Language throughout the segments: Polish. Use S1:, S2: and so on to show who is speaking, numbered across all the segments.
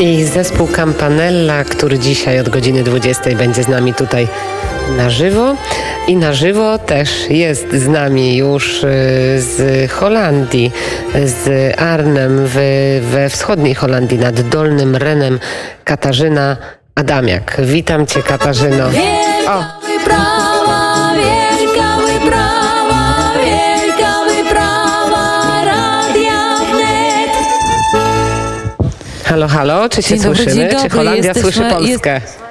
S1: I zespół Campanella, który dzisiaj od godziny 20 będzie z nami tutaj na żywo. I na żywo też jest z nami już y, z Holandii, z Arnem w, we wschodniej Holandii nad Dolnym Renem Katarzyna Adamiak. Witam Cię Katarzyno.
S2: O.
S1: Halo, halo, czy się
S2: Dzień dobry,
S1: słyszymy?
S2: dzień
S1: Czy
S2: dobry,
S1: Holandia
S2: jesteśmy-
S1: słyszy Polskę?
S2: jest-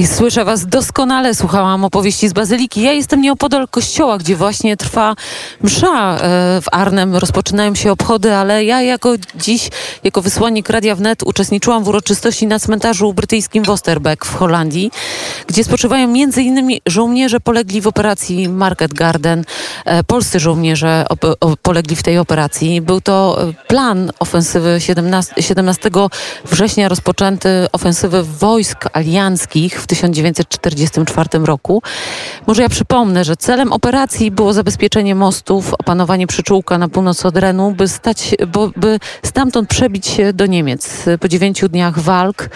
S2: I słyszę was doskonale, słuchałam opowieści z Bazyliki. Ja jestem nieopodal kościoła, gdzie właśnie trwa msza e, w Arnem. Rozpoczynają się obchody, ale ja jako dziś, jako wysłannik Radia Wnet uczestniczyłam w uroczystości na cmentarzu brytyjskim w Osterbeek w Holandii, gdzie spoczywają innymi żołnierze polegli w operacji Market Garden. E, Polscy żołnierze polegli w tej operacji. Był to e, plan ofensywy 17, 17 września rozpoczęty ofensywy wojsk alianckich 1944 roku. Może ja przypomnę, że celem operacji było zabezpieczenie mostów, opanowanie przyczółka na północ od Renu, by, stać, bo, by stamtąd przebić się do Niemiec. Po dziewięciu dniach walk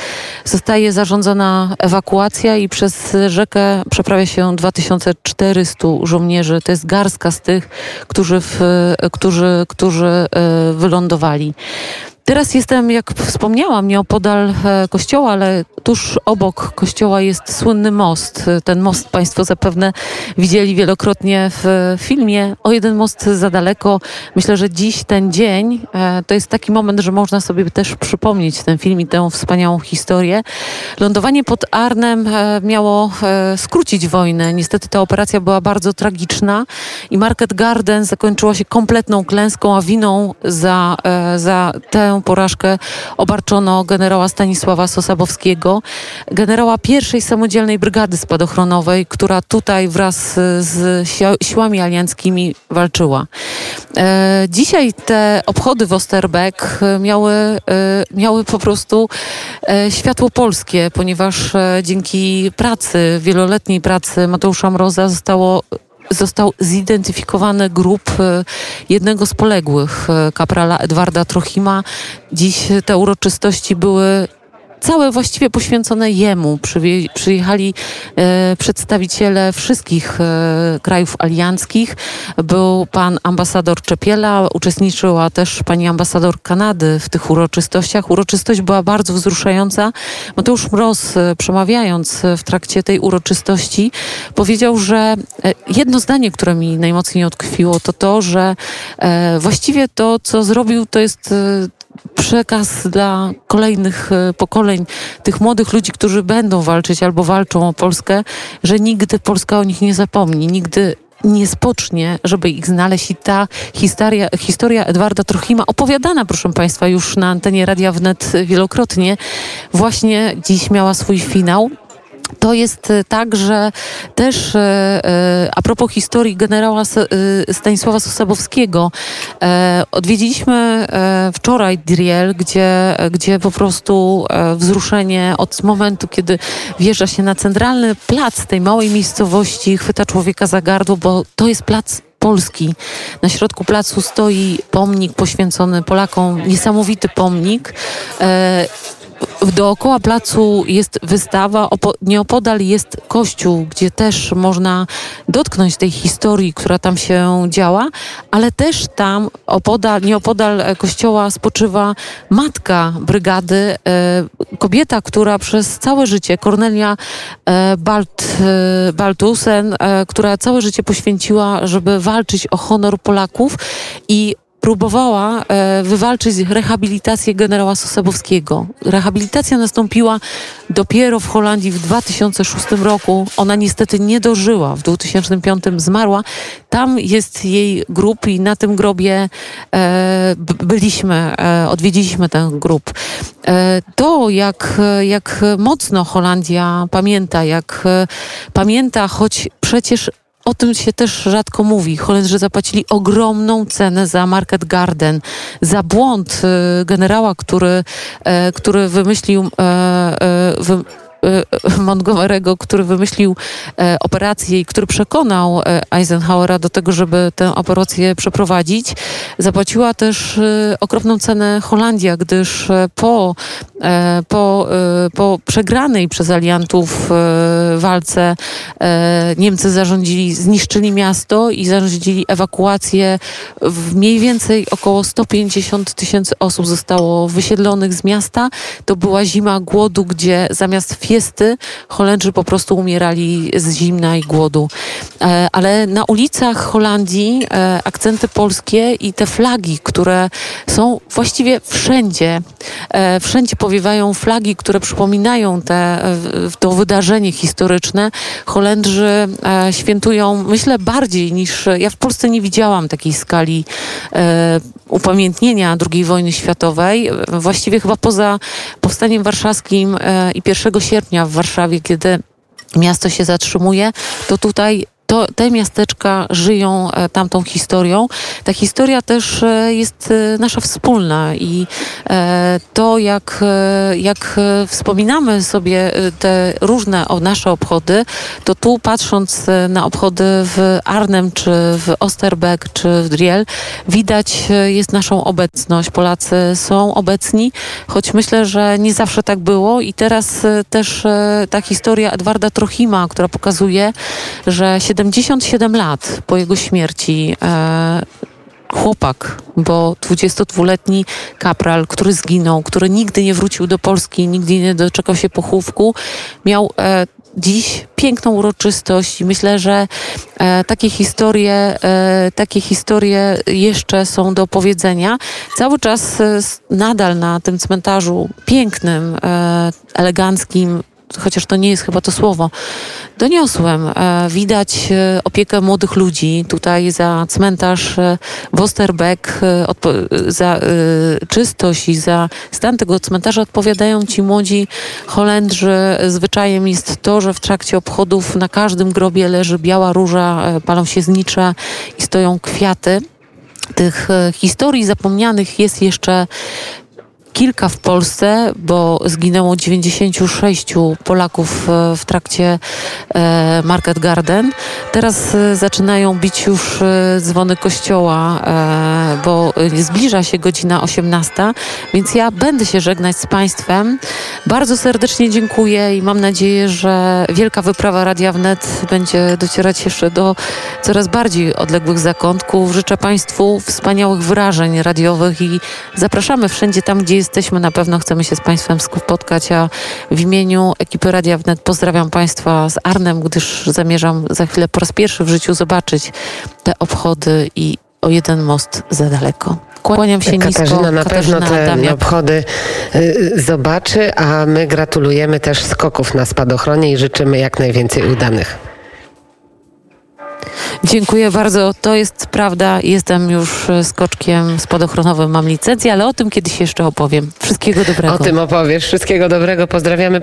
S2: zostaje zarządzona ewakuacja i przez rzekę przeprawia się 2400 żołnierzy. To jest garstka z tych, którzy, w, którzy, którzy e, wylądowali. Teraz jestem, jak wspomniałam, nieopodal e, kościoła, ale tuż obok kościoła jest słynny most. Ten most Państwo zapewne widzieli wielokrotnie w e, filmie. O jeden most za daleko. Myślę, że dziś ten dzień e, to jest taki moment, że można sobie też przypomnieć ten film i tę wspaniałą historię. Lądowanie pod Arnem miało skrócić wojnę. Niestety ta operacja była bardzo tragiczna i Market Garden zakończyła się kompletną klęską, a winą za, za tę porażkę obarczono generała Stanisława Sosabowskiego, generała pierwszej samodzielnej brygady spadochronowej, która tutaj wraz z si- siłami alianckimi walczyła. E, dzisiaj te obchody w Osterbeek e, miały, e, miały po prostu światło polskie, ponieważ dzięki pracy, wieloletniej pracy Mateusza Mroza zostało został zidentyfikowany grup e, jednego z poległych, e, kaprala Edwarda Trochima. Dziś te uroczystości były całe właściwie poświęcone jemu. Przyjechali e, przedstawiciele wszystkich e, krajów alianckich. Był pan ambasador Czepiela, uczestniczyła też pani ambasador Kanady w tych uroczystościach. Uroczystość była bardzo wzruszająca. Mateusz Mroz, e, przemawiając e, w trakcie tej uroczystości, powiedział, że e, jedno zdanie, które mi najmocniej utkwiło, to to, że e, właściwie to, co zrobił, to jest przekaz dla kolejnych e, pokoleń, tych młodych ludzi, którzy będą walczyć albo walczą o Polskę, że nigdy Polska o nich nie zapomni, nigdy nie spocznie, żeby ich znaleźć. I ta historia, historia Edwarda Trochima, opowiadana, proszę Państwa, już na antenie Radia Wnet wielokrotnie, właśnie dziś miała swój finał. To jest e, tak, że też e, e, a propos historii generała Stanisława Sosabowskiego, odwiedziliśmy wczoraj Diriel, gdzie, gdzie po prostu wzruszenie od momentu, kiedy wjeżdża się na centralny plac tej małej miejscowości, chwyta człowieka za gardło, bo to jest plac Polski. Na środku placu stoi pomnik poświęcony Polakom, niesamowity pomnik. Dookoła placu jest wystawa, opo- nieopodal jest kościół, gdzie też można dotknąć tej historii, która tam się działa, ale też tam opodal, nieopodal e, kościoła spoczywa matka brygady, e, kobieta, która przez całe życie, Kornelia e, Balt, e, Baltusen, e, która całe życie poświęciła, żeby walczyć o honor Polaków i próbowała e, wywalczyć rehabilitację generała Sosabowskiego. Rehabilitacja nastąpiła dopiero w Holandii w 2006 roku. Ona niestety nie dożyła. W 2005 zmarła. Tam jest jej grób i na tym grobie e, byliśmy, e, odwiedziliśmy ten grób. To, jak, jak mocno Holandia pamięta, jak pamięta, choć przecież o tym się też rzadko mówi. Holendrzy zapłacili ogromną cenę za Market Garden, za błąd e, generała, który, e, który wymyślił, e, e, wy, Montgomery'ego, który wymyślił e, operację i który przekonał e, Eisenhowera do tego, żeby tę operację przeprowadzić, zapłaciła też e, okropną cenę Holandia, gdyż e, po, po, po przegranej przez aliantów walce Niemcy zarządzili, zniszczyli miasto i zarządzili ewakuację w mniej więcej około 150 tysięcy osób zostało wysiedlonych z miasta. To była zima głodu, gdzie zamiast fiesty Holendrzy po prostu umierali z zimna i głodu. E, Ale na ulicach Holandii e, akcenty polskie i te flagi, które są właściwie wszędzie, e, wszędzie powiewają flagi, które przypominają te, to wydarzenie historyczne. Holendrzy świętują, myślę, bardziej niż ja w Polsce nie widziałam takiej skali upamiętnienia II wojny światowej. Właściwie chyba poza powstaniem warszawskim e, i 1 sierpnia w Warszawie, kiedy miasto się zatrzymuje, to tutaj to, te miasteczka żyją e, tamtą historią. Ta historia też e, jest e, nasza wspólna i to, jak, jak wspominamy sobie te różne nasze obchody, to tu patrząc na obchody w Arnhem, czy w Osterbeck, czy w Driel, widać jest naszą obecność. Polacy są obecni, choć myślę, że nie zawsze tak było i teraz też ta historia Edwarda Trochima, która pokazuje, że 77 lat po jego śmierci e, chłopak, bo 22-letni kapral, który zginął, który nigdy nie wrócił do Polski, nigdy nie doczekał się pochówku, miał e, dziś piękną uroczystość i myślę, że e, takie historie, e, takie historie jeszcze są do opowiedzenia. Cały czas e, nadal na tym cmentarzu pięknym, e, eleganckim, chociaż to nie jest chyba to słowo, doniosłem. E, widać e, opiekę młodych ludzi tutaj za cmentarz e, w Osterbeck, odpo- e, za czystość i za stan tego cmentarza odpowiadają ci młodzi Holendrzy. Zwyczajem jest to, że w trakcie obchodów na każdym grobie leży biała róża, palą się znicze i stoją kwiaty. Tych historii zapomnianych jest jeszcze kilka w Polsce, bo zginęło 96 Polaków e, w trakcie e, Market Garden. Teraz e, zaczynają bić już dzwony kościoła, bo e, zbliża się godzina 18, więc ja będę się żegnać z Państwem. Bardzo serdecznie dziękuję i mam nadzieję, że wielka wyprawa Radia Wnet będzie docierać jeszcze do coraz bardziej odległych zakątków. Życzę Państwu wspaniałych wrażeń radiowych i zapraszamy wszędzie tam, gdzie jesteśmy. Na pewno chcemy się z Państwem spotkać, a w imieniu ekipy Radia Wnet pozdrawiam Państwa z Arnem, gdyż zamierzam za chwilę po raz pierwszy w życiu zobaczyć te obchody i o jeden most za daleko. Kłaniam się nisko.
S1: Katarzyna na pewno te obchody y, zobaczy, a my gratulujemy też skoków na spadochronie i życzymy jak najwięcej udanych.
S2: Dziękuję bardzo. To jest prawda. Jestem już e, skoczkiem spadochronowym, mam licencję, ale o tym kiedyś jeszcze opowiem. Wszystkiego dobrego.
S1: O tym opowiesz. Wszystkiego dobrego. Pozdrawiamy.